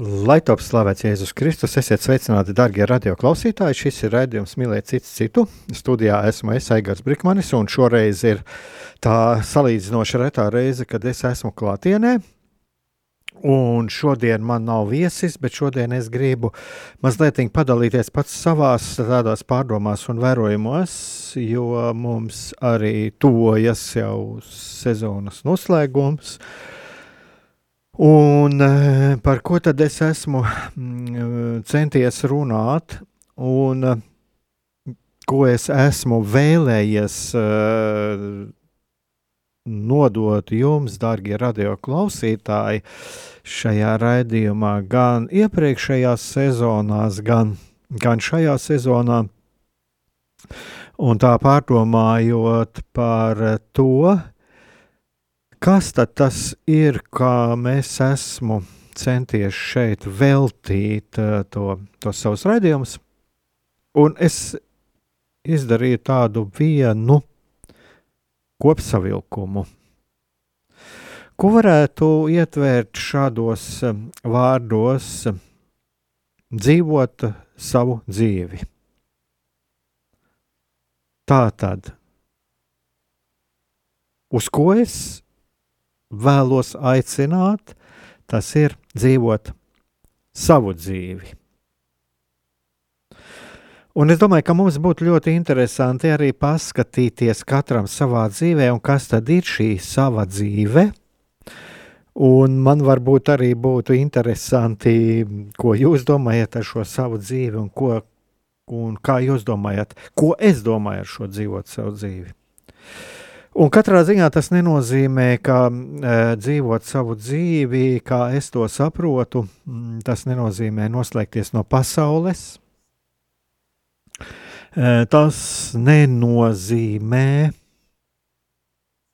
Lai top slavēts Jēzus Kristus, esiet sveicināti, darbie radioklausītāji. Šis ir raidījums Mīlēt citu citu. Studijā esmu es, Aigars Brikmanis, un šoreiz ir tā salīdzinoši retā reize, kad es esmu klātienē. Un šodien man nav viesis, bet šodien es gribu mazliet padalīties pats savās tādās pārdomās un vērojumos, jo mums arī tuvojas jau sezonas noslēgums. Uh, Un eh, par ko tad es esmu mm, centies runāt, un eh, ko es esmu vēlējies eh, nodot jums, darbie radioklausītāji, šajā raidījumā, gan iepriekšējās sezonās, gan, gan šajā sezonā. Un tā pārdomājot par to, Kas tad tas ir, kā mēs esmu centies šeit veltīt uh, to, to savus raidījumus? Un es izdarīju tādu vienu kopsavilkumu. Ko varētu ietvert šādos uh, vārdos, dzīvot savu dzīvi? Tā tad, uz ko es vēlos aicināt, tas ir dzīvot savu dzīvi. Un es domāju, ka mums būtu ļoti interesanti arī paskatīties katram savā dzīvē, un kas tad ir šī sava dzīve. Un man varbūt arī būtu interesanti, ko jūs domājat ar šo savu dzīvi, un, ko, un kā jūs domājat, ko es domāju ar šo dzīvot savu dzīvi. Un katrā ziņā tas nenozīmē, ka e, dzīvot savu dzīvi, kā es to saprotu, mm, tas nenozīmē noslēgties no pasaules. E, tas nenozīmē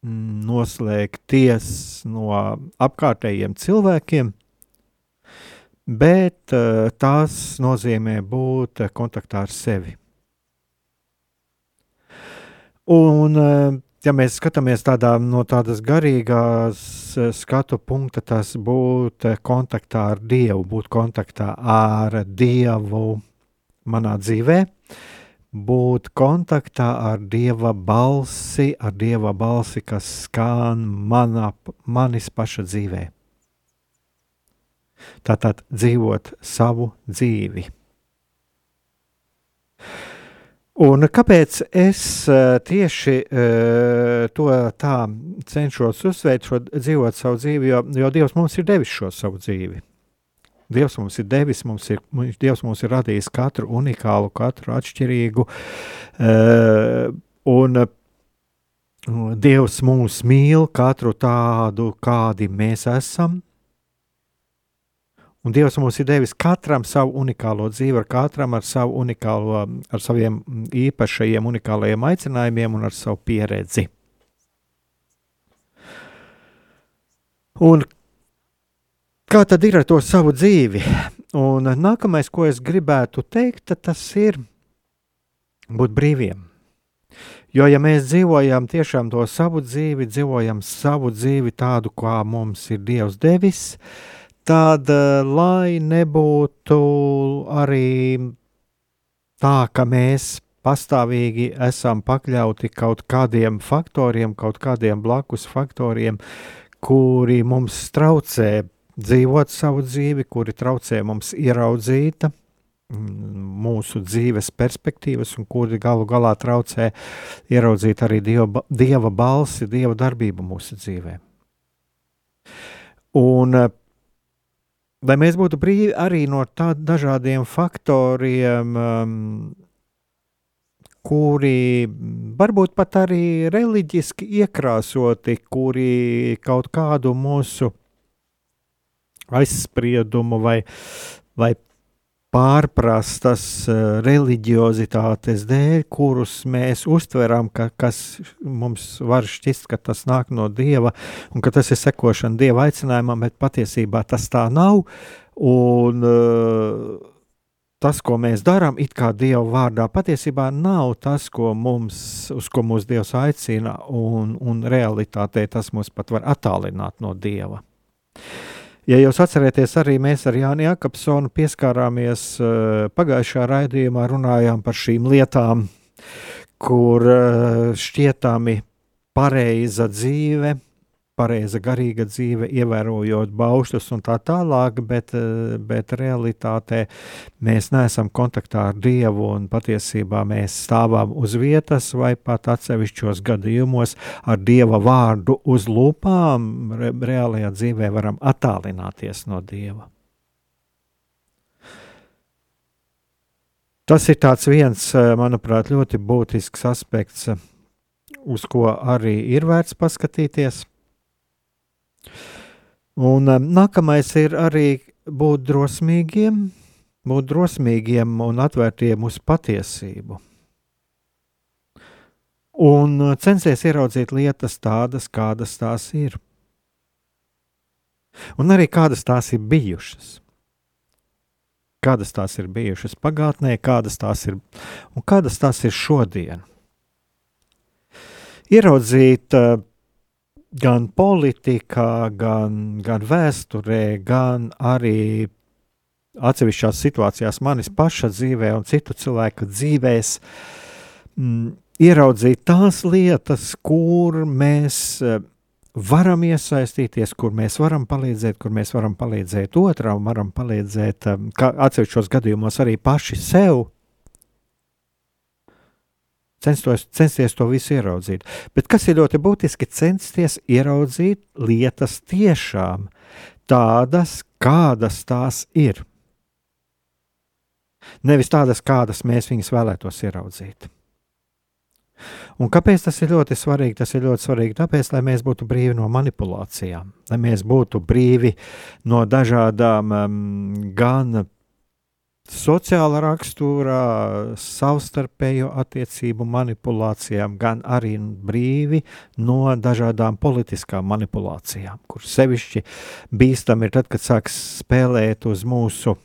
mm, noslēgties no apkārtējiem cilvēkiem, bet e, tas nozīmē būt kontaktā ar sevi. Un ja mēs skatāmies tādā, no tādas garīgās eh, skatu punkta, tas būt kontaktā ar Dievu, būt kontaktā ar Dievu manā dzīvē, būt kontaktā ar Dieva balsi, ar Dieva balsi, kas skan manā, manis paša dzīvē. Tātad dzīvot savu dzīvi. Un kāpēc es uh, tieši uh, to tā cenšos uzsvērt, šo dzīvot savu dzīvi, jo, jo Dievs mums ir devis šo savu dzīvi. Dievs mums ir devis, mums ir, Dievs mums ir radījis katru unikālu, katru atšķirīgu, uh, un Dievs mūs mīl katru tādu, kādi mēs esam, Un Dievs mums ir devis katram savu unikālo dzīvi, ar katram ar savu unikālo, ar saviem īpašajiem, unikālajiem aicinājumiem un ar savu pieredzi. Un kā tad ir ar to savu dzīvi? Un nākamais, ko es gribētu teikt, tas ir būt brīviem. Jo, ja mēs dzīvojam tiešām to savu dzīvi, dzīvojam savu dzīvi tādu, kā mums ir Dievs devis, uh, tad, eh, lai nebūtu arī tā, ka mēs pastāvīgi esam pakļauti kaut kādiem faktoriem, kaut kādiem blakus faktoriem, kuri mums traucē dzīvot savu dzīvi, kuri traucē mums ieraudzīt mūsu dzīves perspektīvas, un kuri galu galā traucē ieraudzīt arī dieva, dieva balsi, dieva darbību mūsu dzīvē. Un, lai mēs būtu brīvi arī no tādiem dažādiem faktoriem, um, kuri varbūt pat arī reliģiski iekrāsoti, kuri kaut kādu mūsu aizspriedumu vai, vai pārprastas uh, reliģiozitātes dēļ, kurus mēs uztveram, ka, kas mums var šķist, ka tas nāk no dieva un ka tas ir sekošana dieva aicinājumam, bet patiesībā tas tā nav. Un, uh, tas, ko mēs darām, it kā Dieva vārdā, patiesībā nav tas, ko mums, uz ko mūsu Dievs aicina, un, un realitātē tas mūs pat var attālināt no Dieva. Ja jūs atcerieties, arī mēs ar Jāni Jakobsonu pieskārāmies uh, pagājušā raidījumā, runājām par šīm lietām, kur uh, šķietami pareiza dzīve, pareiza garīga dzīve, ievērojot baušļus un tā tālāk, bet, eh, bet realitātē mēs neesam kontaktā ar Dievu un patiesībā mēs stāvam uz vietas vai pat atsevišķos gadījumos ar Dieva vārdu uz lūpām, re, reālajā dzīvē varam attālināties no Dieva. Tas ir viens, eh, manuprāt, ļoti būtisks aspekts, uz ko arī ir vērts paskatīties. Un um, nākamais ir arī būt drosmīgiem, būt drosmīgiem un atvērtiem uz patiesību. Un uh, censties ieraudzīt lietas tādas, kādas tās ir. Un arī kādas tās ir bijušas. Kādas tās ir bijušas pagātnē, kādas tās ir un kādas tās ir šodien. Ieraudzīt uh, gan politikā, gan, gan vēsturē, gan arī atsevišķās situācijās, manis paša dzīvē un citu cilvēku dzīvēs, mm, ieraudzīt tās lietas, kur mēs eh, varam iesaistīties, kur mēs varam palīdzēt, kur mēs varam palīdzēt otram, varam palīdzēt, eh, atsevišķos gadījumos arī paši sev censtos, censties to visu ieraudzīt. Bet kas ir ļoti būtiski, censties ieraudzīt lietas tiešām tādas, kādas tās ir. Nevis tādas, kādas mēs viņus vēlētos ieraudzīt. Un kāpēc tas ir ļoti svarīgi? Tas ir ļoti svarīgi tāpēc, lai mēs būtu brīvi no manipulācijām, lai mēs būtu brīvi no dažādām um, gan sociāla rakstura, savstarpējo attiecību manipulācijām, gan arī brīvi no dažādām politiskām manipulācijām, kuras sevišķi bīstami ir tad, kad sāks spēlēt uz mūsu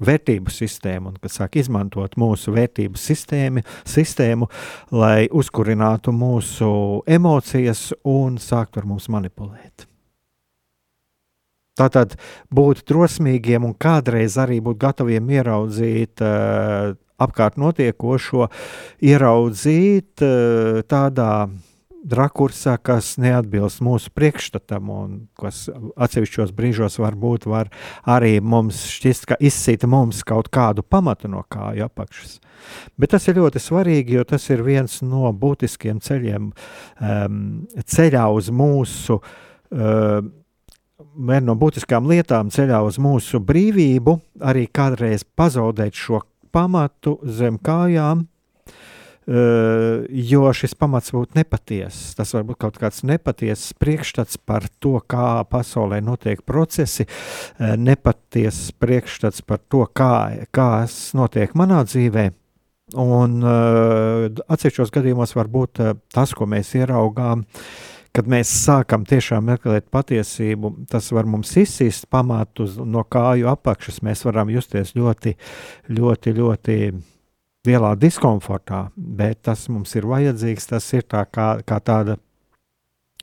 vērtību sistēmu un kad sāk izmantot mūsu vērtību sistēmu, sistēmu lai uzkurinātu mūsu emocijas un sāktu ar mums manipulēt. Tātad būt drosmīgiem un kādreiz arī būt gataviem ieraudzīt uh, apkārt notiekošo, ieraudzīt uh, tādā rakursā, kas neatbilst mūsu priekšstatam, un kas atsevišķos brīžos varbūt var arī mums šķist, ka izsita mums kaut kādu pamatu no kāju apakšas. Bet tas ir ļoti svarīgi, jo tas ir viens no būtiskiem ceļiem um, ceļā uz mūsu uh, viena no būtiskām lietām ceļā uz mūsu brīvību, arī kādreiz pazaudēt šo pamatu zem kājām, Uh, jo šis pamats būtu nepatiess. Tas var būt kaut kāds nepatiess priekšstats par to, kā pasaulē notiek procesi, uh, nepatiess priekšstats par to, kā, kas notiek manā dzīvē. Un uh, atsevišķos gadījumos var būt tas, ko mēs ieraugām, uh, kad mēs sākam tiešām meklēt patiesību, tas var mums izsīst pamatu no kāju apakšas. Mēs varam justies ļoti, ļoti, ļoti lielā diskomfortā, bet tas mums ir vajadzīgs. Tas ir tā kā, kā tāda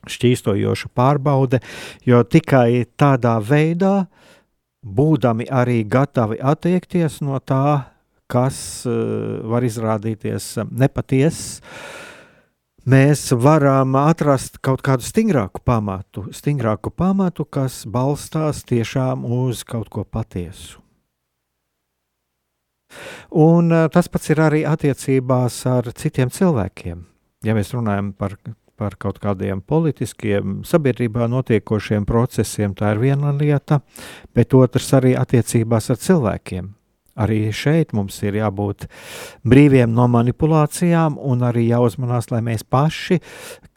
šķīstojoša pārbaude, jo tikai tādā veidā, būdami arī gatavi attiekties no tā, kas uh, var izrādīties nepatiess, mēs varam atrast kaut kādu stingrāku pamatu, stingrāku pamatu, kas balstās tiešām uz kaut ko patiesu. Un eh, tas pats ir arī attiecībās ar citiem cilvēkiem. Ja mēs runājam par, par kaut kādiem politiskiem, sabiedrībā notiekošiem procesiem, tā ir viena lieta, bet otrs arī attiecībās ar cilvēkiem. Arī šeit mums ir jābūt brīviem no manipulācijām, un arī jāuzmanās, lai mēs paši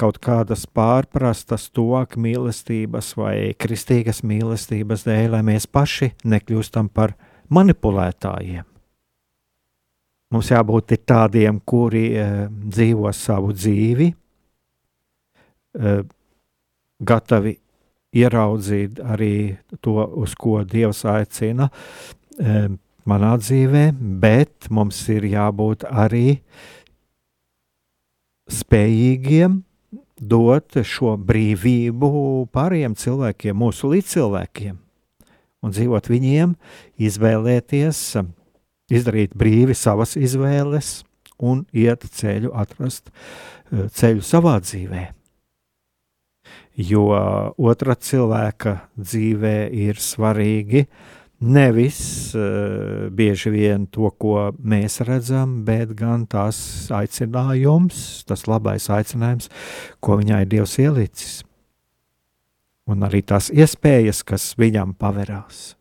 kaut kādas pārprastas toka mīlestības vai kristīgas mīlestības dēļ, lai mēs paši nekļūstam par manipulētājiem. Mums jābūt tādiem, kuri e, dzīvo savu dzīvi, e, gatavi ieraudzīt arī to, uz ko Dievs aicina, e, manā dzīvē, bet mums ir jābūt arī spējīgiem dot šo brīvību pārējiem cilvēkiem, mūsu līdzcilvēkiem, un dzīvot viņiem, izvēlēties, izdarīt brīvi savas izvēles un iet ceļu, atrast eh, ceļu savā dzīvē. Jo otra cilvēka dzīvē ir svarīgi uh, nevis uh, bieži vien to, ko mēs redzam, bet gan tās aicinājums, tas labais aicinājums, ko viņai Dievs ielicis, un arī tās iespējas, kas viņam paverās.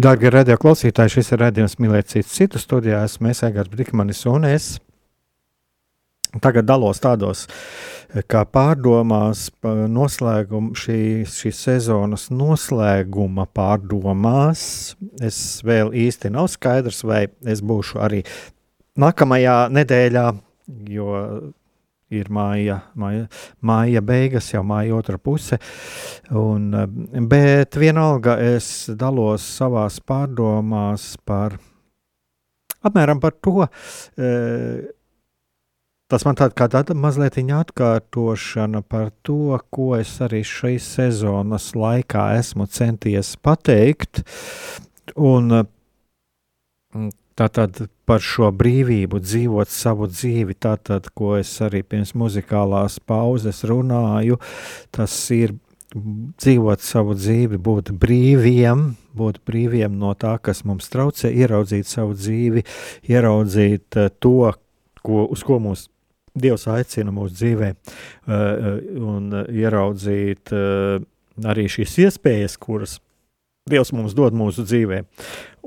Darbie radio klausītāji, šis ir redzējums mīlēt citu citu studijā. Esmu mēs Egars Brikmanis un es tagad dalos tādos kā pārdomās noslēguma, šī, šīs sezonas noslēguma pārdomās. Es vēl īsti nav skaidrs, vai es būšu arī nākamajā nedēļā, jo ir māja, māja, māja beigas, jau māja otra puse. Un, bet vienalga es dalos savās pārdomās par apmēram par to. E, Tas man tāda kā tāda mazliet atkārtošana par to, ko es arī šīs sezonas laikā esmu centies pateikt. Un Tātad par šo brīvību dzīvot savu dzīvi, tātad, ko es arī pirms muzikālās pauzes runāju, tas ir dzīvot savu dzīvi, būt brīviem, būt brīviem no tā, kas mums traucē, ieraudzīt savu dzīvi, ieraudzīt eh, to, ko, uz ko mūs Dievs aicina mūsu dzīvē, eh, eh, un ieraudzīt arī šīs iespējas, kuras Dievs mums dod mūsu dzīvē.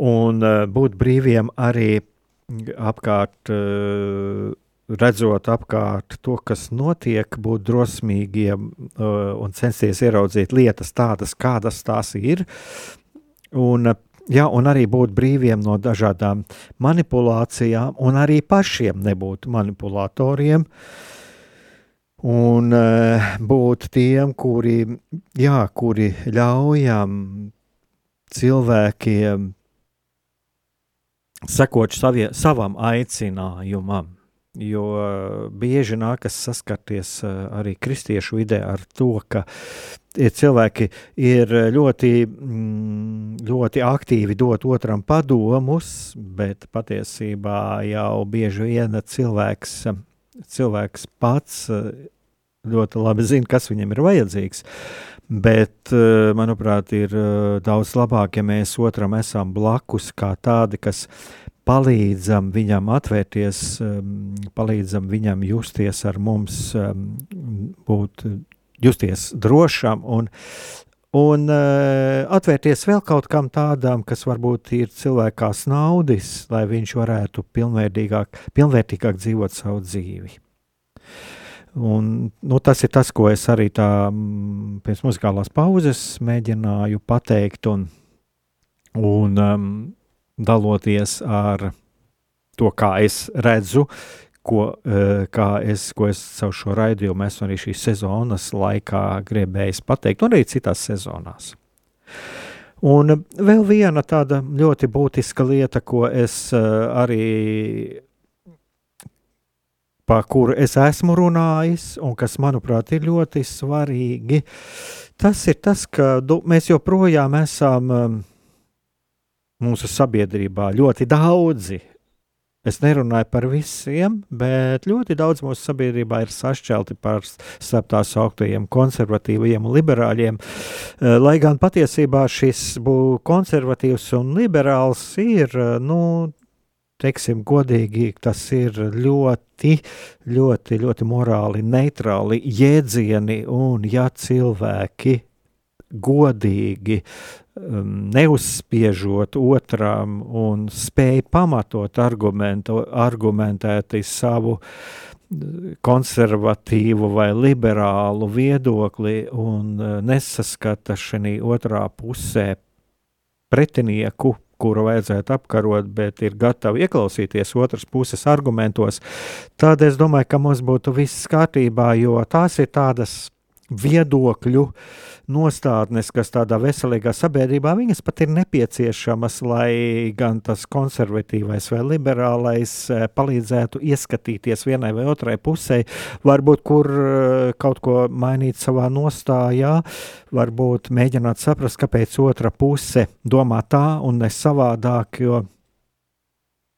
Un uh, būt brīviem arī apkārt, uh, redzot apkārt to, kas notiek, būt drosmīgiem uh, un censties ieraudzīt lietas tādas, kādas tās ir. Un uh, ja, un arī būt brīviem no dažādām manipulācijām, un arī pašiem nebūt manipulatoriem. Un uh, būt tiem, kuri, jā, kuri ļaujam cilvēkiem sekot savie, savam aicinājumam. Jo bieži nākas saskarties eh, arī kristiešu vidē ar to, ka cilvēki ir ļoti, mm, ļoti aktīvi dot otram padomus, bet patiesībā jau bieži vien cilvēks, cilvēks pats eh, ļoti labi zina, kas viņam ir vajadzīgs. Bet, eh, manuprāt, ir daudz labāk, ja mēs otram esam blakus, kā tādi, kas palīdzam viņam atvērties, um, palīdzam viņam justies ar mums, um, būt, justies drošam un, un uh, atvērties vēl kaut kam tādam, kas varbūt ir cilvēkā snaudis, lai viņš varētu pilnvērtīgāk, pilnvērtīgāk dzīvot savu dzīvi. Un, nu, tas ir tas, ko es arī tā mm, pēc muzikālās pauzes mēģināju pateikt. Un, un, um, daloties ar to, kā es redzu, ko, kā es, ko es savu šo raidījumu esmu arī šīs sezonas laikā gribējis pateikt, un arī citās sezonās. Un vēl viena tāda ļoti būtiska lieta, ko es eh, arī par kuru es esmu runājis, un kas, manuprāt, ir ļoti svarīgi, tas ir tas, ka mēs joprojām esam mūsu sabiedrībā ļoti daudzi. Es nerunāju par visiem, bet ļoti daudz mūsu sabiedrībā ir sašķelti par starp tās augtajiem konservatīviem un liberāļiem. Eh, lai gan patiesībā šis konservatīvs un liberāls ir, eh, nu, teiksim, godīgi, tas ir ļoti, ļoti, ļoti morāli neitrāli jēdzieni, un ja cilvēki godīgi um, neuzspiežot otram un spēj pamatot argumentu, argumentēti savu uh, konservatīvu vai liberālu viedokli un uh, nesaskata šī otrā pusē pretinieku, kuru vajadzētu apkarot, bet ir gatavi ieklausīties otras puses argumentos, tad es domāju, ka mums būtu viss kārtībā, jo tās ir tādas viedokļu nostādnes, kas tādā veselīgā sabiedrībā, viņas pat ir nepieciešamas, lai gan tas konservatīvais vai liberālais eh, palīdzētu ieskatīties vienai vai otrai pusē, varbūt kur eh, kaut ko mainīt savā nostājā, varbūt mēģināt saprast, kāpēc otra puse domā tā un ne savādāk, jo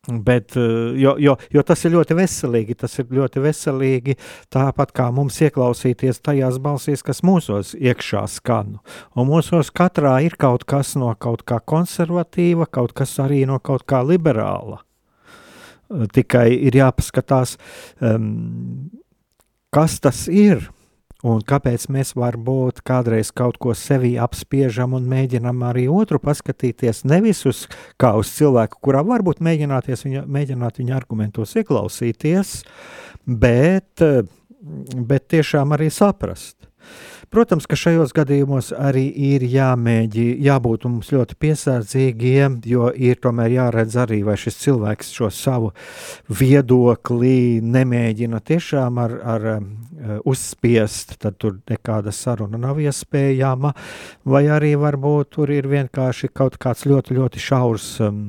Bet, eh, jo, jo, jo tas ir ļoti veselīgi. Tas ir ļoti veselīgi. Tāpat kā mums ieklausīties tajās balsīs, kas mūsos iekšā skan. Un mūsos katrā ir kaut kas no kaut kā konservatīva, kaut kas arī no kaut kā liberāla. Eh, tikai ir jāpaskatās, um, kas tas ir Un kāpēc mēs varbūt kādreiz kaut ko sevī apspiežam un mēģinam arī otru paskatīties nevis uz kā uz cilvēku, kurā varbūt viņa, mēģināt viņa argumentos ieklausīties, bet, bet tiešām arī saprast. Protams, ka šajos gadījumos arī ir jāmēģi, jābūt mums ļoti piesardzīgiem, jo ir tomēr jāredz arī, vai šis cilvēks šo savu viedokli nemēģina tiešām ar, ar um, uzspiest, tad tur nekāda saruna nav iespējama, vai arī varbūt tur ir vienkārši kaut kāds ļoti, ļoti šaurs um,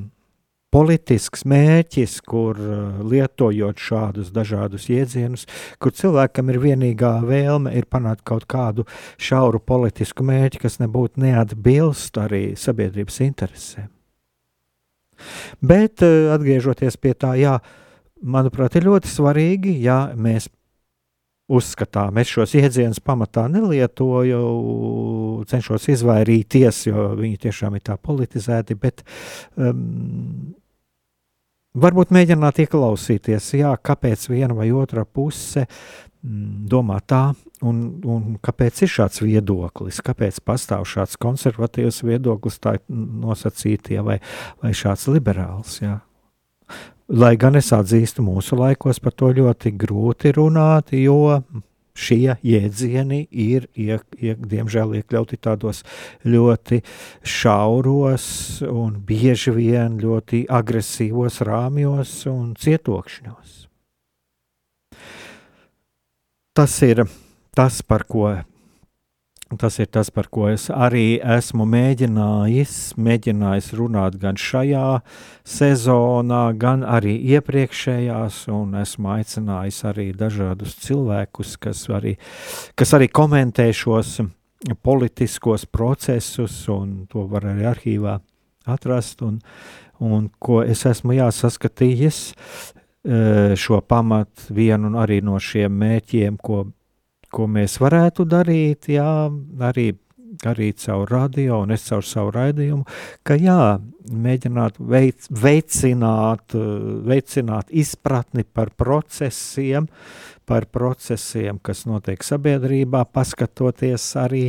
politisks mērķis, kur uh, lietojot šādus dažādus jēdzienus, kur cilvēkam ir vienīgā vēlme ir panākt kaut kādu šauru politisku mērķi, kas nebūtu neatbilst arī sabiedrības interesēm. Bet uh, atgriežoties pie tā, jā, manuprāt, ir ļoti svarīgi, ja mēs uzskatām. Es šos iedzienus pamatā nelietoju, cenšos izvairīties, jo viņi tiešām ir tā politizēti, bet um, varbūt mēģināt ieklausīties, jā, kāpēc viena vai otra puse um, domā tā, un, un kāpēc ir šāds viedoklis, kāpēc pastāv šāds konservatīvs viedoklis, tā nosacītie, vai, vai šāds liberāls. Jā. Lai gan es atzīstu, mūsu laikos par to ļoti grūti runāt, jo šie jēdzieni ir, iek, iek, diemžēl, iekļauti tādos ļoti šauros un bieži vien ļoti agresīvos rāmjos un cietokšņos. Tas ir tas, par ko Tas ir tas, par ko es arī esmu mēģinājis, mēģinājis runāt gan šajā sezonā, gan arī iepriekšējās, un esmu aicinājis arī dažādus cilvēkus, kas arī, kas arī komentē šos politiskos procesus, un to var arī arhīvā atrast, un, un ko es esmu jāsaskatījis eh, šo pamatu vienu arī no šiem mērķiem, ko ko mēs varētu darīt, jā, arī, arī caur radio un es caur savu raidījumu, ka jā, mēģināt veic, veicināt, veicināt izpratni par procesiem, par procesiem, kas notiek sabiedrībā, paskatoties arī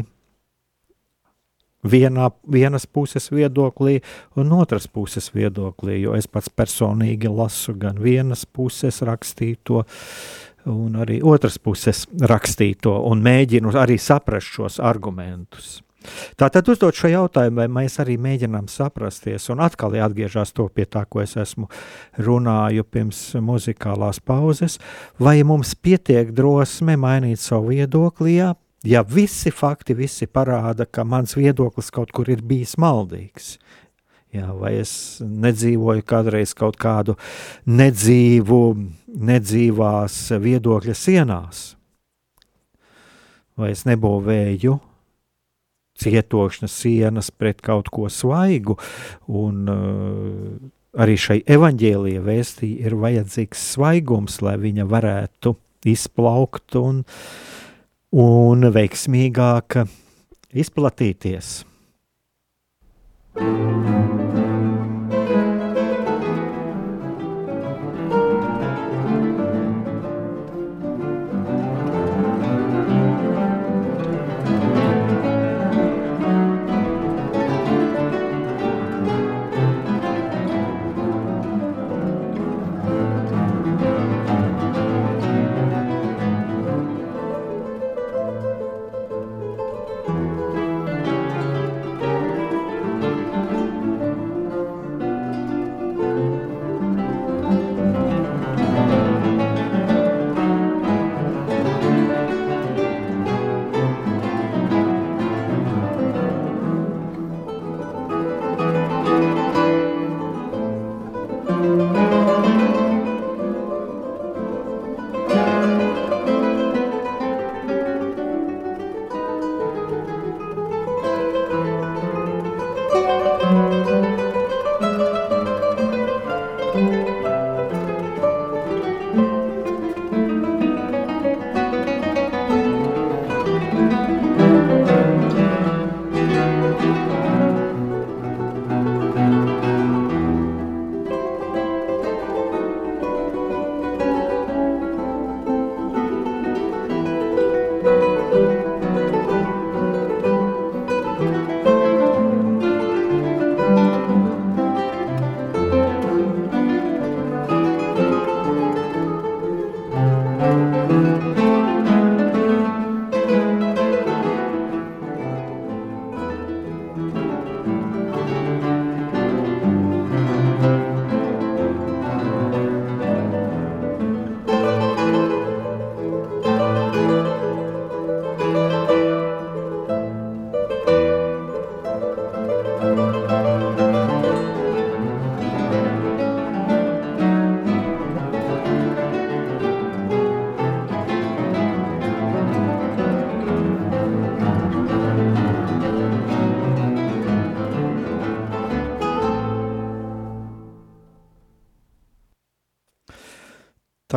vienā, vienas puses viedoklī un otras puses viedoklī, jo es pats personīgi lasu gan vienas puses rakstīto, uh, un arī otras puses rakstīto un mēģinu arī saprast šos argumentus. Tātad uzdot šo jautājumu, vai mēs arī mēģinām saprasties, un atkal atgriežas to pie tā, ko es esmu runāju pirms muzikālās pauzes, vai mums pietiek drosme mainīt savu viedokli, ja, ja visi fakti, visi parāda, ka mans viedoklis kaut kur ir bijis maldīgs. Jā, vai es nedzīvoju kādreiz kaut kādu nedzīvu, nedzīvās viedokļa sienās, vai es nebūvēju cietokšņa sienas pret kaut ko svaigu, un uh, arī šai evaņģēlīja vēstī ir vajadzīgs svaigums, lai viņa varētu izplaukt un, un veiksmīgāk izplatīties. thank you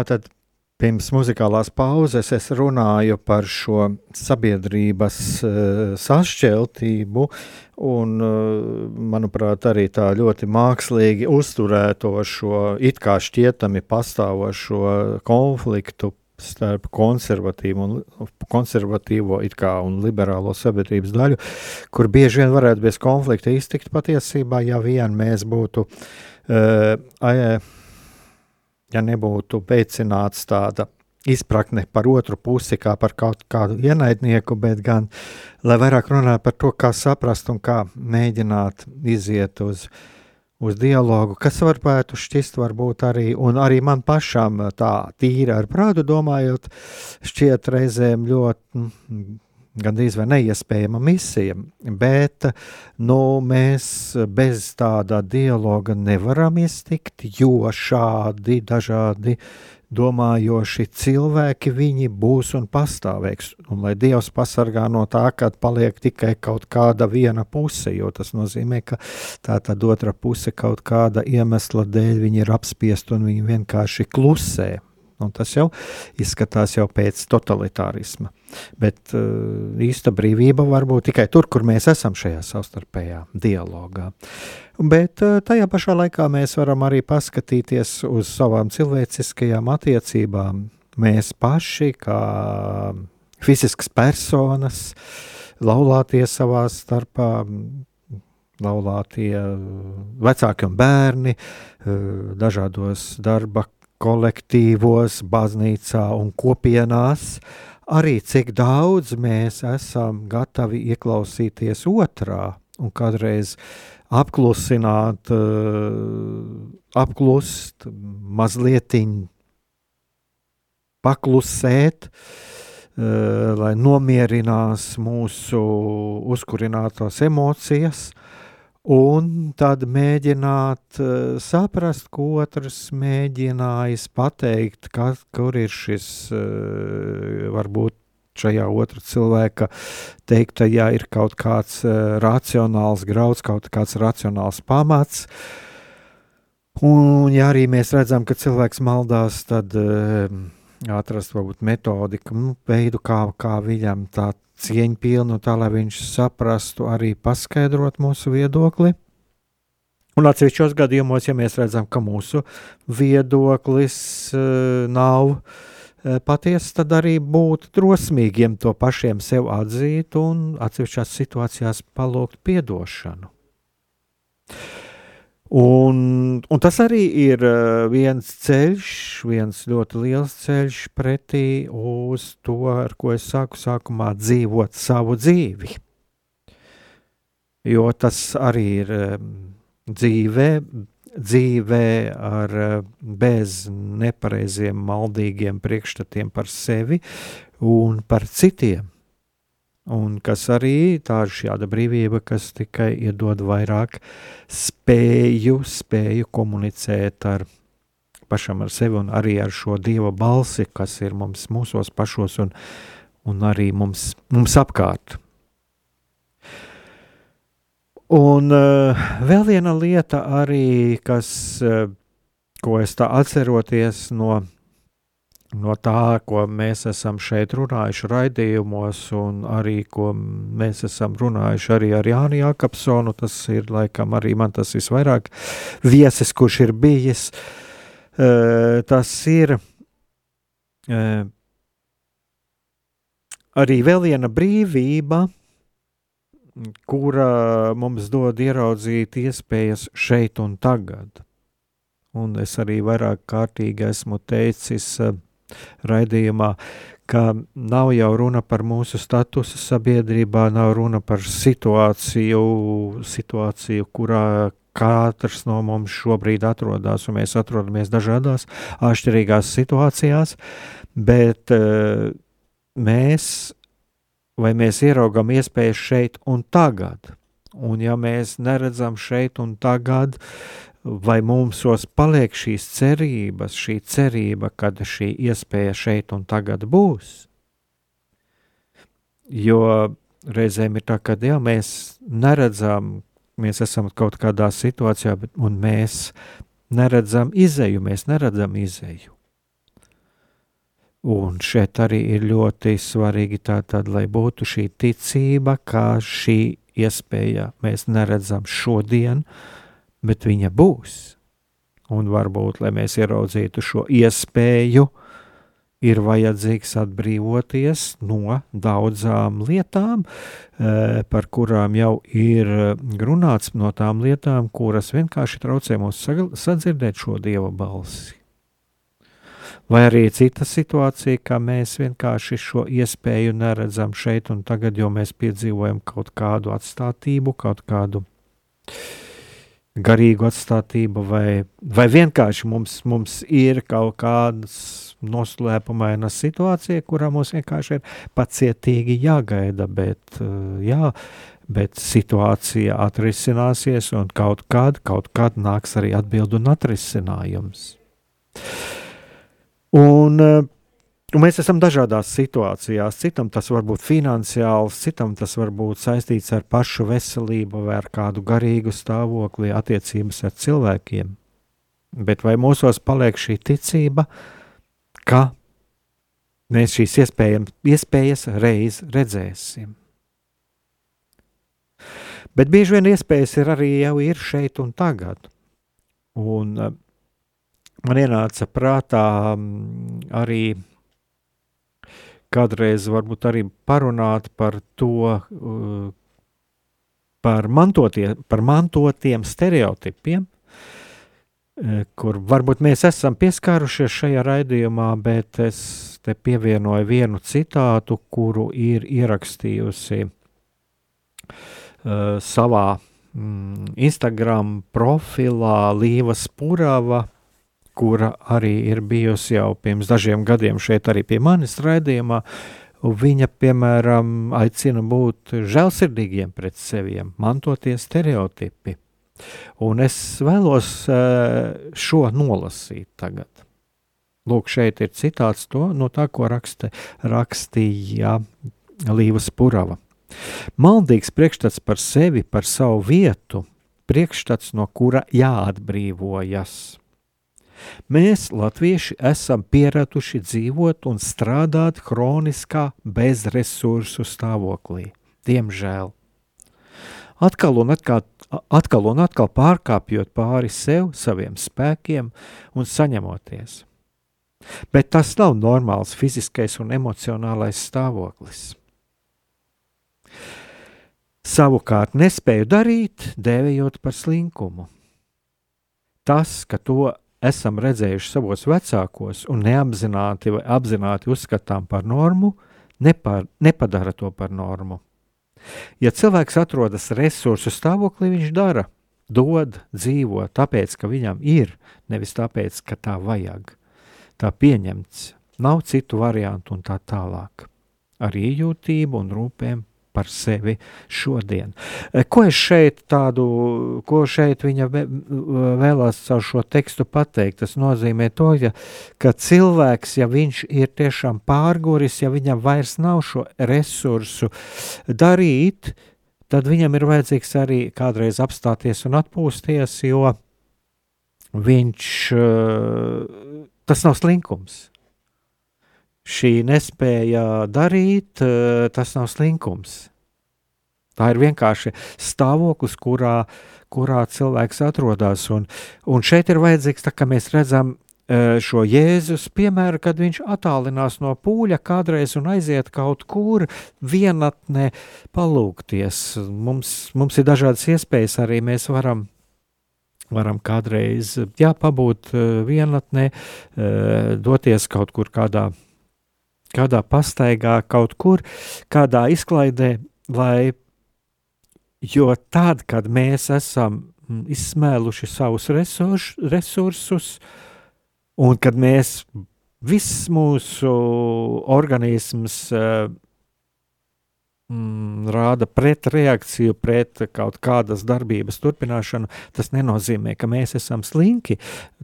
Tātad pirms muzikālās pauzes es runāju par šo sabiedrības uh, sašķeltību, un, uh, manuprāt, arī tā ļoti mākslīgi uzturēto šo it kā šķietami pastāvošo konfliktu starp konservatīvu un konservatīvo kā, un liberālo sabiedrības daļu, kur bieži vien varētu bez konflikta iztikt patiesībā, ja vien mēs būtu uh, ja nebūtu veicināts tāda izpratne par otru pusi, kā par kaut kādu ienaidnieku, bet gan lai vairāk runātu par to, kā saprast un kā mēģināt iziet uz, uz dialogu, kas varētu šķist, varbūt arī, un arī man pašam tā tīra ar prātu domājot, šķiet reizēm ļoti gandrīz vai neiespējama misija, bet nu, mēs bez tāda dialoga nevaram iztikt, jo šādi dažādi domājoši cilvēki, viņi būs un pastāvēs. Un lai Dievs pasargā no tā, ka paliek tikai kaut kāda viena puse, jo tas nozīmē, ka tā tad otra puse kaut kāda iemesla dēļ viņi ir apspiesti un viņi vienkārši klusē. Un tas jau izskatās jau pēc totalitārisma. Bet uh, īsta brīvība var būt tikai tur, kur mēs esam šajā savstarpējā dialogā. Bet uh, tajā pašā laikā mēs varam arī paskatīties uz savām cilvēciskajām attiecībām. Mēs paši, kā fiziskas personas, laulātie savā starpā, laulātie vecāki un bērni, uh, dažādos darba kolektīvos, baznīcā un kopienās, arī cik daudz mēs esam gatavi ieklausīties otrā un kādreiz apklusināt, apklust, mazliet paklusēt, lai nomierinās mūsu uzkurinātās emocijas, Un tad mēģināt uh, saprast, ko otrs mēģinājis pateikt, kas, kur ir šis uh, varbūt šajā otra cilvēka teiktajā ir kaut kāds uh, racionāls grauds, kaut kāds racionāls pamats. Un, ja arī mēs redzam, ka cilvēks maldās, tad atrast varbūt metodiku, nu, veidu, kā, kā viņam tā cieņpilnu, tā lai viņš saprastu, arī paskaidrot mūsu viedokli. Un atsevišķos gadījumos, ja mēs redzam, ka mūsu viedoklis uh, nav uh, patiesa, tad arī būt drosmīgiem to pašiem sev atzīt un atsevišķās situācijās palūgt piedošanu. Un, un tas arī ir eh, viens ceļš, viens ļoti liels ceļš pretī uz to, ar ko es sāku sākumā dzīvot savu dzīvi. Jo tas arī ir eh, dzīvē, dzīvē ar eh, bez nepareiziem, maldīgiem priekšstatiem par sevi un par citiem. Un kas arī tā ir šāda brīvība, kas tikai iedod vairāk spēju, spēju komunicēt ar pašam ar sevi un arī ar šo dieva balsi, kas ir mums mūsos pašos un, un arī mums, mums apkārt. Un uh, vēl viena lieta arī, kas, uh, ko es tā atceroties no no tā, ko mēs esam šeit runājuši raidījumos, un arī ko mēs esam runājuši arī ar Jānu Jākapsonu. Tas ir laikam arī man tas visvairāk viesis, kurš ir bijis. Tas ir arī vēl viena brīvība, kura mums dod ieraudzīt iespējas šeit un tagad. Un es arī vairāk kārtīgi esmu teicis, uh, raidījumā, ka nav jau runa par mūsu statusu sabiedrībā, nav runa par situāciju, situāciju kurā katrs no mums šobrīd atrodas, un mēs atrodamies dažādās atšķirīgās situācijās, bet uh, mēs, vai mēs ieraugam iespējas šeit un tagad, un ja mēs neredzam šeit un tagad, vai mums paliek šīs cerības, šī cerība, kad šī iespēja šeit un tagad būs. Jo reizēm ir tā, ka jā, mēs neredzam, mēs esam kaut kādā situācijā, bet, un mēs neredzam izēju, mēs neredzam izēju. Un šeit arī ir ļoti svarīgi tātad, lai būtu šī ticība, kā šī iespēja mēs neredzam šodien, uh, bet viņa būs. Un varbūt, lai mēs ieraudzītu šo iespēju, ir vajadzīgs atbrīvoties no daudzām lietām, eh, par kurām jau ir runāts, no tām lietām, kuras vienkārši traucē mums sadzirdēt šo dieva balsi. Vai arī cita situācija, ka mēs vienkārši šo iespēju neredzam šeit un tagad, jo mēs piedzīvojam kaut kādu atstātību, kaut kādu garīgu atstātību, vai, vai vienkārši mums, mums ir kaut kādas noslēpumaina situācija, kurā mums vienkārši ir pacietīgi jāgaida, bet, jā, bet situācija atrisināsies un kaut kad, kaut kad nāks arī atbildu un atrisinājums. Un, eh, un mēs esam dažādās situācijās. Citam tas var būt finansiāls, citam tas var būt saistīts ar pašu veselību vai ar kādu garīgu stāvokli, attiecības ar cilvēkiem. Bet vai mūsos paliek šī ticība, ka mēs šīs iespējas reiz redzēsim? Bet bieži vien iespējas ir arī jau ir šeit un tagad. Un eh, man ienāca prātā mm, arī kādreiz varbūt arī parunāt par to, uh, par, mantotie, par mantotiem stereotipiem, uh, kur varbūt mēs esam pieskārušies šajā raidījumā, bet es te pievienoju vienu citātu, kuru ir ierakstījusi uh, savā mm, Instagram profilā Līva Spurava, kura arī ir bijusi jau pirms dažiem gadiem šeit, arī pie manis raidījumā. Viņa, piemēram, aicina būt žēlsirdīgiem pret seviem, mantotie stereotipi. Un es vēlos eh, šo nolasīt tagad. Lūk, šeit ir citāts to, no tā, ko raksta, rakstīja Līva Spurava. Maldīgs priekšstats par sevi, par savu vietu, priekšstats, no kura jāatbrīvojas. Mēs, latvieši, esam pieraduši dzīvot un strādāt kroniskā bezresursu stāvoklī. Diemžēl. Atkal un atkal, atkal un atkal pārkāpjot pāri sev, saviem spēkiem un saņemoties. Bet tas nav normāls fiziskais un emocionālais stāvoklis. Savukārt nespēju darīt, dēvējot par slinkumu. Tas, ka to esam redzējuši savos vecākos un neapzināti vai apzināti uzskatām par normu, nepar, nepadara to par normu. Ja cilvēks atrodas resursu stāvoklī, viņš dara, dod, dzīvo, tāpēc, ka viņam ir, nevis tāpēc, ka tā vajag. Tā pieņemts, nav citu variantu un tā tālāk. Ar iejūtību un rūpēm par sevi šodien. Eh, ko es šeit tādu, ko šeit viņa vēlās caur šo tekstu pateikt? Tas nozīmē to, ja, ka cilvēks, ja viņš ir tiešām pārguris, ja viņam vairs nav šo resursu darīt, tad viņam ir vajadzīgs arī kādreiz apstāties un atpūsties, jo viņš, eh, tas nav slinkums šī nespēja darīt, eh, tas nav slinkums. Tā ir vienkārši stāvoklis, kurā, kurā cilvēks atrodas. Un, un šeit ir vajadzīgs, tā, ka mēs redzam eh, šo Jēzus piemēru, kad viņš attālinās no pūļa kādreiz un aiziet kaut kur vienatnē palūkties. Mums, mums ir dažādas iespējas, arī mēs varam varam kādreiz jā, pabūt eh, vienatnē, doties kaut kur kādā kādā pastaigā, kaut kur, kādā izklaidē, lai, jo tad, kad mēs esam mm, izsmēluši savus resurs, resursus, un kad mēs viss mūsu organisms uh, mm, rāda pretreakciju pret kaut kādas darbības turpināšanu, tas nenozīmē, ka mēs esam slinki.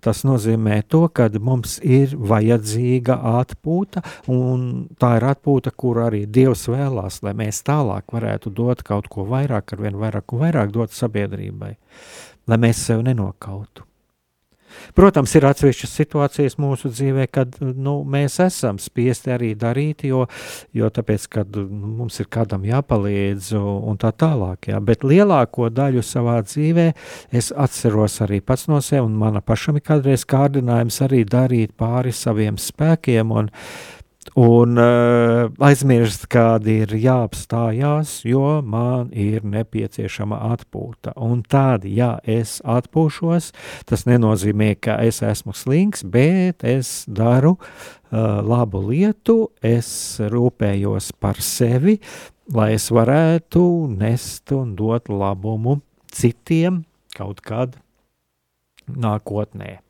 Tas nozīmē to, ka mums ir vajadzīga atpūta, un tā ir atpūta, kur arī Dievs vēlās, lai mēs tālāk varētu dot kaut ko vairāk, ar vien vairāk un vairāk dot sabiedrībai, lai mēs sev nenokautu. Protams, ir atsevišķas situācijas mūsu dzīvē, kad nu, mēs esam spiesti arī darīt, jo, jo tāpēc, kad nu, mums ir kādam jāpalīdz un tā tālāk. Jā. Bet lielāko daļu savā dzīvē es atceros arī pats no sevis, un mana pašam ir kādreiz kārdinājums arī darīt pāri saviem spēkiem. Un, un uh, aizmirst, kad ir jāapstājās, jo man ir nepieciešama atpūta. Un tad, ja es atpūšos, tas nenozīmē, ka es esmu slings, bet es daru uh, labu lietu, es rūpējos par sevi, lai es varētu nest un dot labumu citiem kaut kad nākotnē.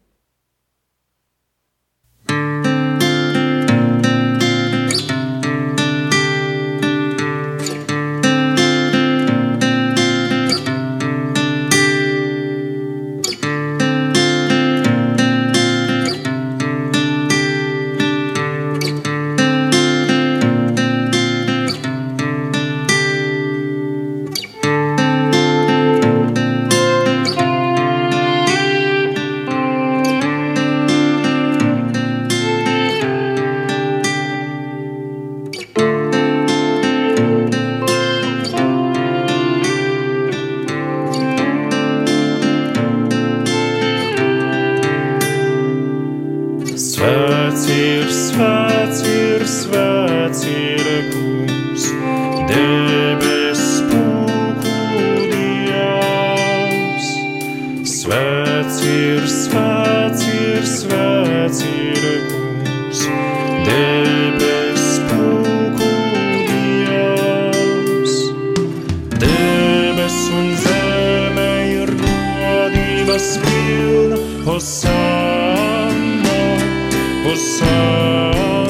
Hosanna, Hosanna, Hosanna.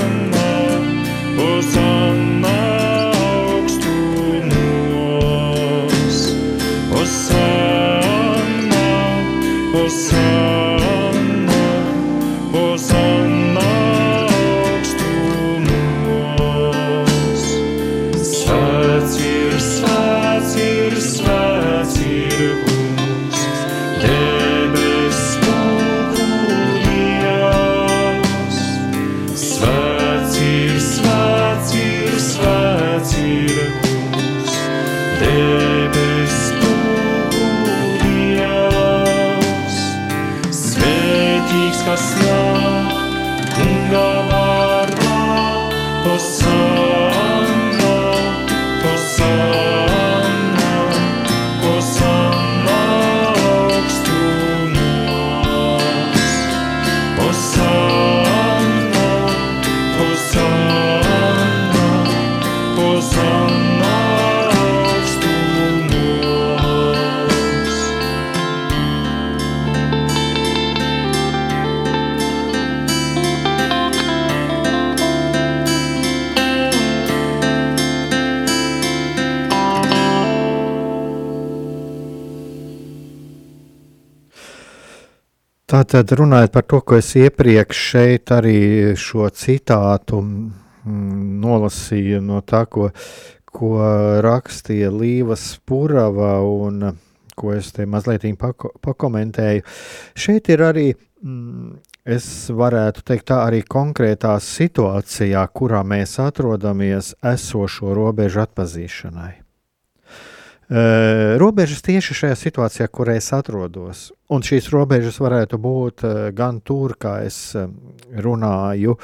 Tātad runājot par to, ko es iepriekš šeit arī šo citātu mm, nolasīju no tā, ko, ko rakstīja Līva Spurava un ko es te mazliet pako, pakomentēju. Šeit ir arī, mm, es varētu teikt, tā arī konkrētā situācijā, kurā mēs atrodamies, esošo robežu atpazīšanai. Uh, robežas tieši šajā situācijā, kur es atrodos. Un šīs robežas varētu būt uh, gan tur, kā es uh, runāju,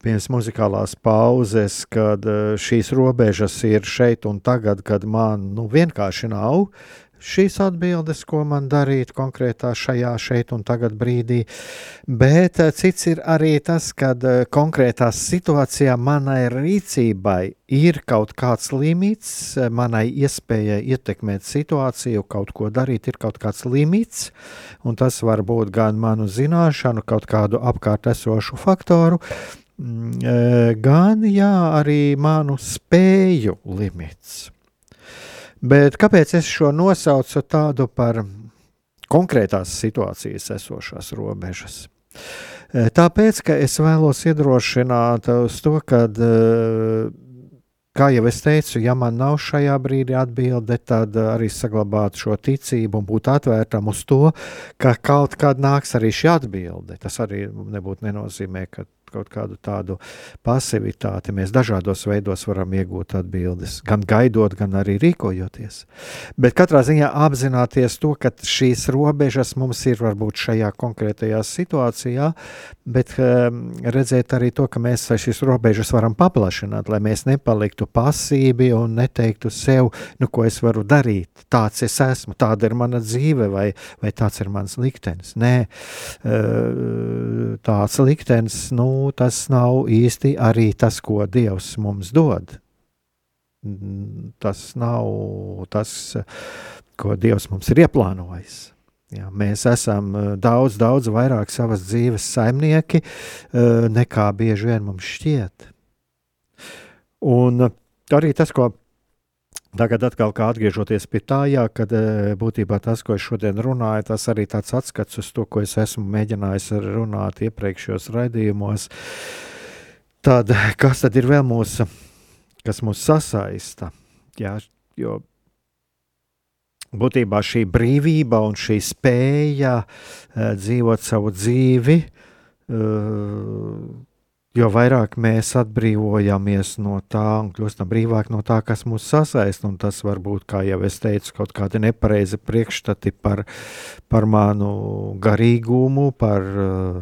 pirms muzikālās pauzes, kad uh, šīs robežas ir šeit un tagad, kad man nu, vienkārši nav šīs atbildes, ko man darīt konkrētā šajā, šeit un tagad brīdī. Bet eh, cits ir arī tas, kad eh, konkrētā situācijā manai rīcībai ir kaut kāds limits, eh, manai iespējai ietekmēt situāciju, kaut ko darīt, ir kaut kāds limits, un tas var būt gan manu zināšanu, kaut kādu apkārt esošu faktoru, mm, gan jā, arī manu spēju limits. Bet kāpēc es šo nosaucu tādu par konkrētās situācijas esošās robežas? E, tāpēc, ka es vēlos iedrošināt uz to, ka, e, kā jau es teicu, ja man nav šajā brīdī atbilde, tad arī saglabāt šo ticību un būt atvērtam uz to, ka kaut kad nāks arī šī atbilde. Tas arī nebūtu nenozīmē, ka kaut kādu tādu pasivitāti. Mēs dažādos veidos varam iegūt atbildes, gan gaidot, gan arī rīkojoties. Bet katrā ziņā apzināties to, ka šīs robežas mums ir varbūt šajā konkrētajā situācijā, bet um, redzēt arī to, ka mēs šīs robežas varam paplašināt, lai mēs nepaliktu pasīvi un neteiktu sev, nu, ko es varu darīt. Tāds es esmu, tāda ir mana dzīve, vai, vai tāds ir mans liktenis. Nē, uh, tāds liktenis, nu, tas nav īsti arī tas, ko Dievs mums dod. Tas nav tas, ko Dievs mums ir ieplānojis. Jā, mēs esam eh, daudz, daudz vairāk savas dzīves saimnieki, eh, nekā bieži vien mums šķiet. Un eh, arī tas, ko Tagad atkal atgriežoties pie tā, jā, kad būtībā tas, ko es šodien runāju, tas arī tāds atskats uz to, ko es esmu mēģinājis runāt iepriekšējos raidījumos. Tad, kas tad ir vēl mūsu, kas mūs sasaista? Jā, jo būtībā šī brīvība un šī spēja uh, dzīvot savu dzīvi, uh, jo vairāk mēs atbrīvojamies no tā un kļūstam brīvāk no tā, kas mūs sasaista. Tas var būt, kā jau es teicu, kaut kādi nepareizi priekšstati par, par manu garīgumu, par uh,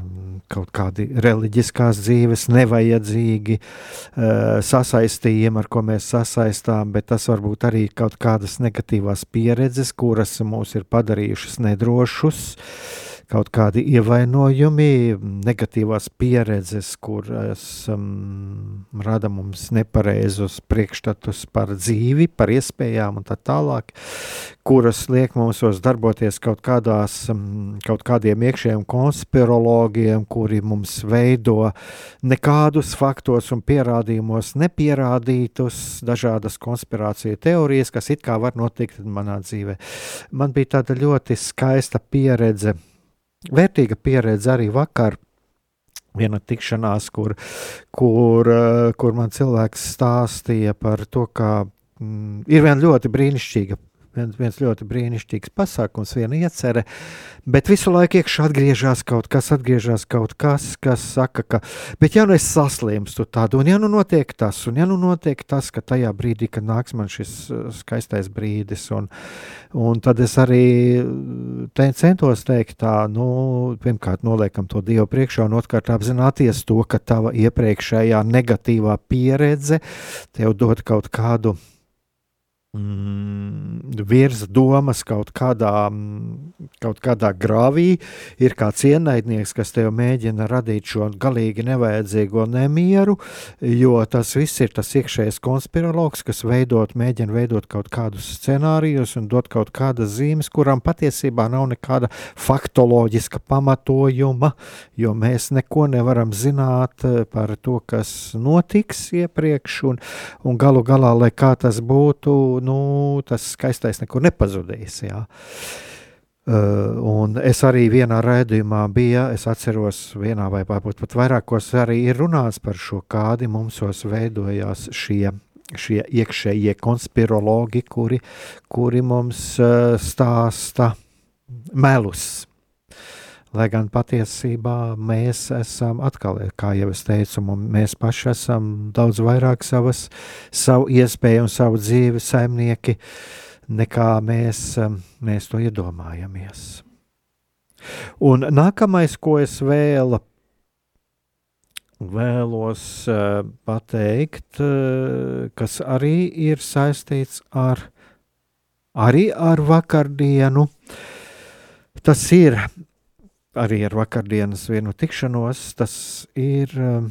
kaut kādi reliģiskās dzīves nevajadzīgi uh, sasaistījumi, ar ko mēs sasaistām, bet tas var būt arī kaut kādas negatīvās pieredzes, kuras mūs ir padarījušas nedrošus. Kaut kādi ievainojumi, negatīvās pieredzes, kuras um, rada mums nepareizus priekšstatus par dzīvi, par iespējām un tā tālāk, kuras liek mums darboties kaut, kādās, um, kaut kādiem iekšējiem konspirologiem, kuri mums veido nekādus faktos un pierādījumos nepierādītus, dažādas konspirācija teorijas, kas it kā var notikt manā dzīvē. Man bija tāda ļoti skaista pieredze vērtīga pieredze arī vakar. Viena tikšanās, kur, kur, eh, kur man cilvēks stāstīja par to, ka mm, ir viena ļoti brīnišķīga viens, viens ļoti brīnišķīgs pasākums, viena iecerē, bet visu laiku iekšā atgriežas kaut kas, atgriežas kaut kas, kas saka, ka, bet ja nu es saslimstu tādu, un ja nu notiek tas, un ja nu notiek tas, ka tajā brīdī, kad nāks man šis uh, skaistais brīdis, un, un tad es arī te, centos teikt tā, nu, pirmkārt noliekam to Dievu priekšā, un otrkārt apzināties to, ka tava iepriekšējā negatīvā pieredze tev dod kaut kādu mm, virza domas kaut kādā, mm, kaut kādā grāvī, ir kāds ienaidnieks, kas tev mēģina radīt šo galīgi nevajadzīgo nemieru, jo tas viss ir tas iekšējais konspirologs, kas veidot, mēģina veidot kaut kādus scenārijus un dot kaut kādas zīmes, kurām patiesībā nav nekāda faktoloģiska pamatojuma, jo mēs neko nevaram zināt eh, par to, kas notiks iepriekš, un, un galu galā, lai kā tas būtu, nu, tas skaistais nekur nepazudīs. Jā. Uh, un es arī vienā raidījumā biju, es atceros, vienā vai varbūt pat vairākos arī ir runāts par šo, kādi mums veidojās šie, šie iekšējie konspirologi, kuri, kuri mums uh, stāsta melus. Lai gan patiesībā mēs esam atkal, kā jau es teicu, mēs paši esam daudz vairāk savas, savu iespēju un savu dzīvi saimnieki, nekā mēs, mēs to iedomājamies. Un nākamais, ko es vēlu, vēlos uh, pateikt, uh, kas arī ir saistīts ar, arī ar vakardienu, tas ir arī ar vakardienas vienu tikšanos, tas ir um,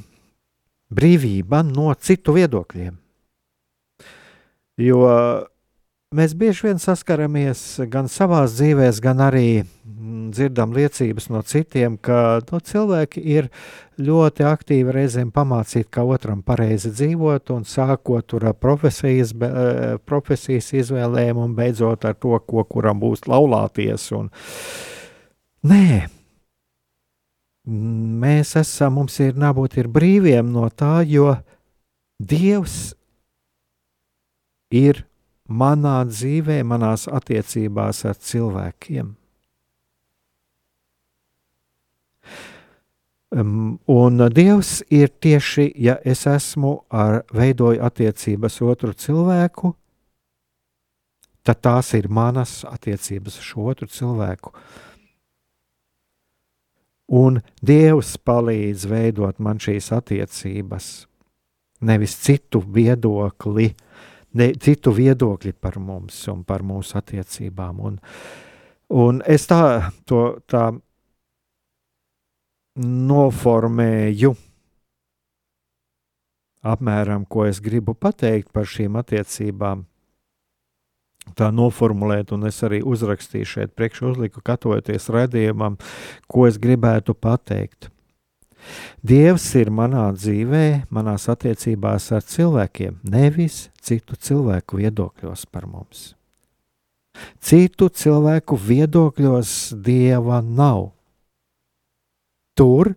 brīvība no citu viedokļiem. Jo mēs bieži vien saskaramies gan savā dzīvē, gan arī mm, dzirdam liecības no citiem, ka nu, cilvēki ir ļoti aktīvi reizēm pamācīt, kā otram pareizi dzīvot, un sākot ar profesijas, eh, profesijas izvēlēm, un beidzot ar to, ko kuram būs laulāties. Un... Nē, mēs esam, mums ir jābūt brīviem no tā, jo Dievs ir manā dzīvē, manās attiecībās ar cilvēkiem. Un Dievs ir tieši, ja es esmu ar veidoju attiecības otru cilvēku, tad tās ir manas attiecības ar šo otru cilvēku. Un Dievs palīdz veidot man šīs attiecības, nevis citu viedokli, ne, citu viedokļi par mums un par mūsu attiecībām. Un, un es tā, to, tā noformēju apmēram, ko es gribu pateikt par šīm attiecībām. Tā noformulēt, un es arī uzrakstīju šeit, priekšā uzliku, gatavoties redzējumam, ko es gribētu pateikt. Dievs ir manā dzīvē, manās attiecībās ar cilvēkiem, nevis citu cilvēku viedokļos par mums. Citu cilvēku viedokļos Dieva nav tur,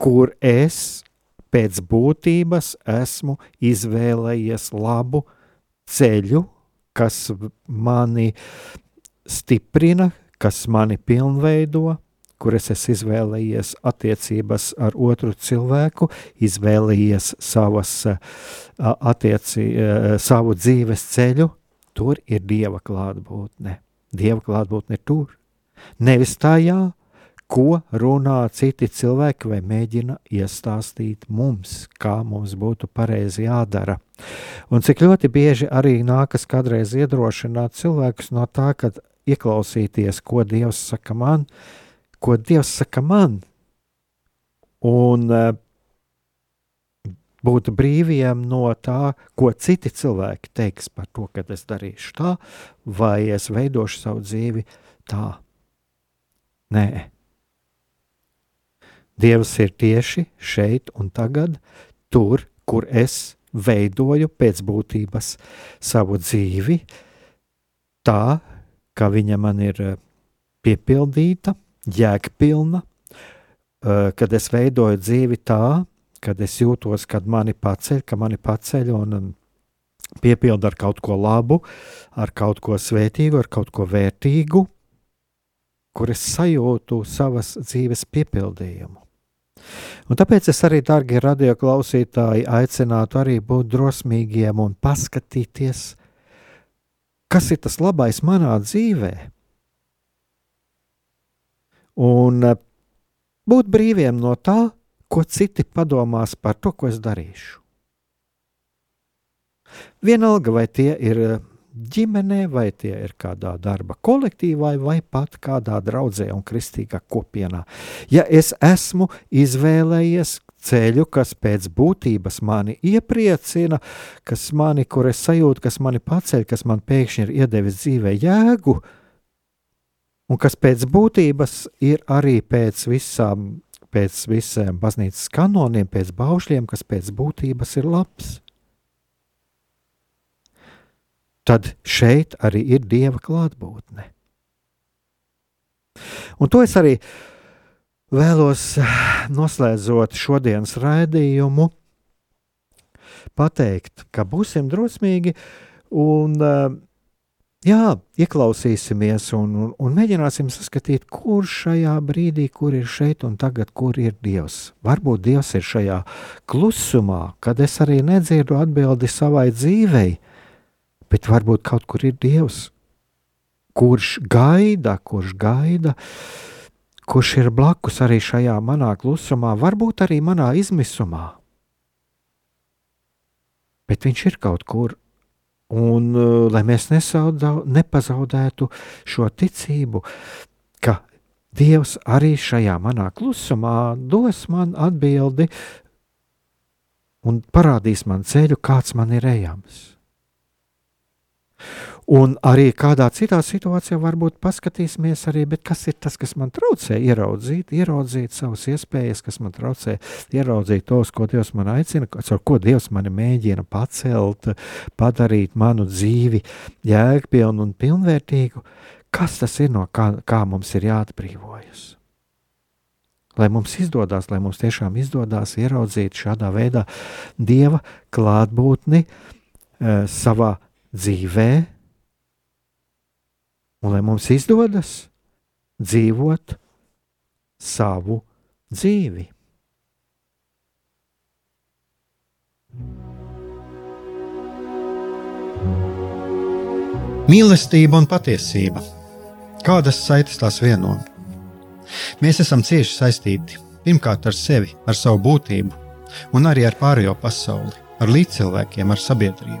kur es pēc būtības esmu izvēlējies labu ceļu, kas mani stiprina, kas mani pilnveido, kur es izvēlējies attiecības ar otru cilvēku, izvēlējies savas, attieci, savu dzīves ceļu, tur ir Dieva klātbūtne. Dieva klātbūtne ir tur. Nevis tajā, ko runā citi cilvēki vai mēģina iestāstīt mums, kā mums būtu pareizi jādara. Un cik ļoti bieži arī nākas kādreiz iedrošināt cilvēkus no tā, ka ieklausīties, ko Dievs saka man, ko Dievs saka man, un uh, būt brīviem no tā, ko citi cilvēki teiks par to, ka es darīšu tā, vai es veidošu savu dzīvi tā. Nē, Dievs ir tieši šeit un tagad, tur, kur es veidoju pēc būtības savu dzīvi, tā, ka viņa man ir eh, piepildīta, jēgpilna, eh, kad es veidoju dzīvi tā, kad es jūtos, kad mani paceļ, ka mani paceļ un piepilda ar kaut ko labu, ar kaut ko svētīgu, ar kaut ko vērtīgu, kur es sajūtu savas dzīves piepildījumu. Un tāpēc es arī, darbie radioklausītāji, aicinātu arī būt drosmīgiem un paskatīties, kas ir tas labais manā dzīvē. Un eh, būt brīviem no tā, ko citi padomās par to, ko es darīšu. Vienalga, vai tie ir eh, ģimenē, vai tie ir kādā darba kolektīvā, vai pat kādā draudzē un kristīgā kopienā. Ja es esmu izvēlējies ceļu, kas pēc būtības mani iepriecina, kas mani, kur es sajūtu, kas mani paceļ, kas man pēkšņi ir iedevis dzīvē jēgu, un kas pēc būtības ir arī pēc visām, pēc visiem baznīcas kanoniem, pēc baušļiem, kas pēc būtības ir labs tad šeit arī ir Dieva klātbūtne. Un to es arī vēlos noslēdzot šodienas raidījumu, pateikt, ka būsim drosmīgi un jā, ieklausīsimies un, un, un mēģināsim saskatīt, kur šajā brīdī, kur ir šeit un tagad, kur ir Dievs. Varbūt Dievs ir šajā klusumā, kad es arī nedzirdu atbildi savai dzīvei, bet varbūt kaut kur ir Dievs, kurš gaida, kurš gaida, kurš ir blakus arī šajā manā klusumā, varbūt arī manā izmisumā. Bet viņš ir kaut kur, un uh, lai mēs nesaudā, nepazaudētu šo ticību, ka Dievs arī šajā manā klusumā dos man atbildi un parādīs man ceļu, kāds man ir ejams. Un arī kādā citā situācijā varbūt paskatīsimies arī, kas ir tas, kas man traucē ieraudzīt, ieraudzīt savas iespējas, kas man traucē ieraudzīt tos, ko Dievs man aicina, ar ko Dievs mani mēģina pacelt, padarīt manu dzīvi jēgpilnu un pilnvērtīgu. Kas tas ir, no kā, kā mums ir jāatbrīvojas? Lai mums izdodas, lai mums tiešām izdodas ieraudzīt šādā veidā Dieva klātbūtni uh, savā dzīvē, un lai mums izdodas dzīvot savu dzīvi. Mīlestība un patiesība. Kādas saitas tās vieno? Mēs esam cieši saistīti pirmkārt ar sevi, ar savu būtību, un arī ar pārējo pasauli, ar līdzcilvēkiem, ar sabiedrību.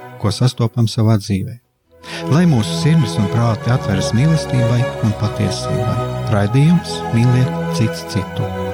ko sastopam savā dzīvē. Lai mūsu sirds un prāti atveras mīlestībai un patiesībai, raidījums mīliet citu citu.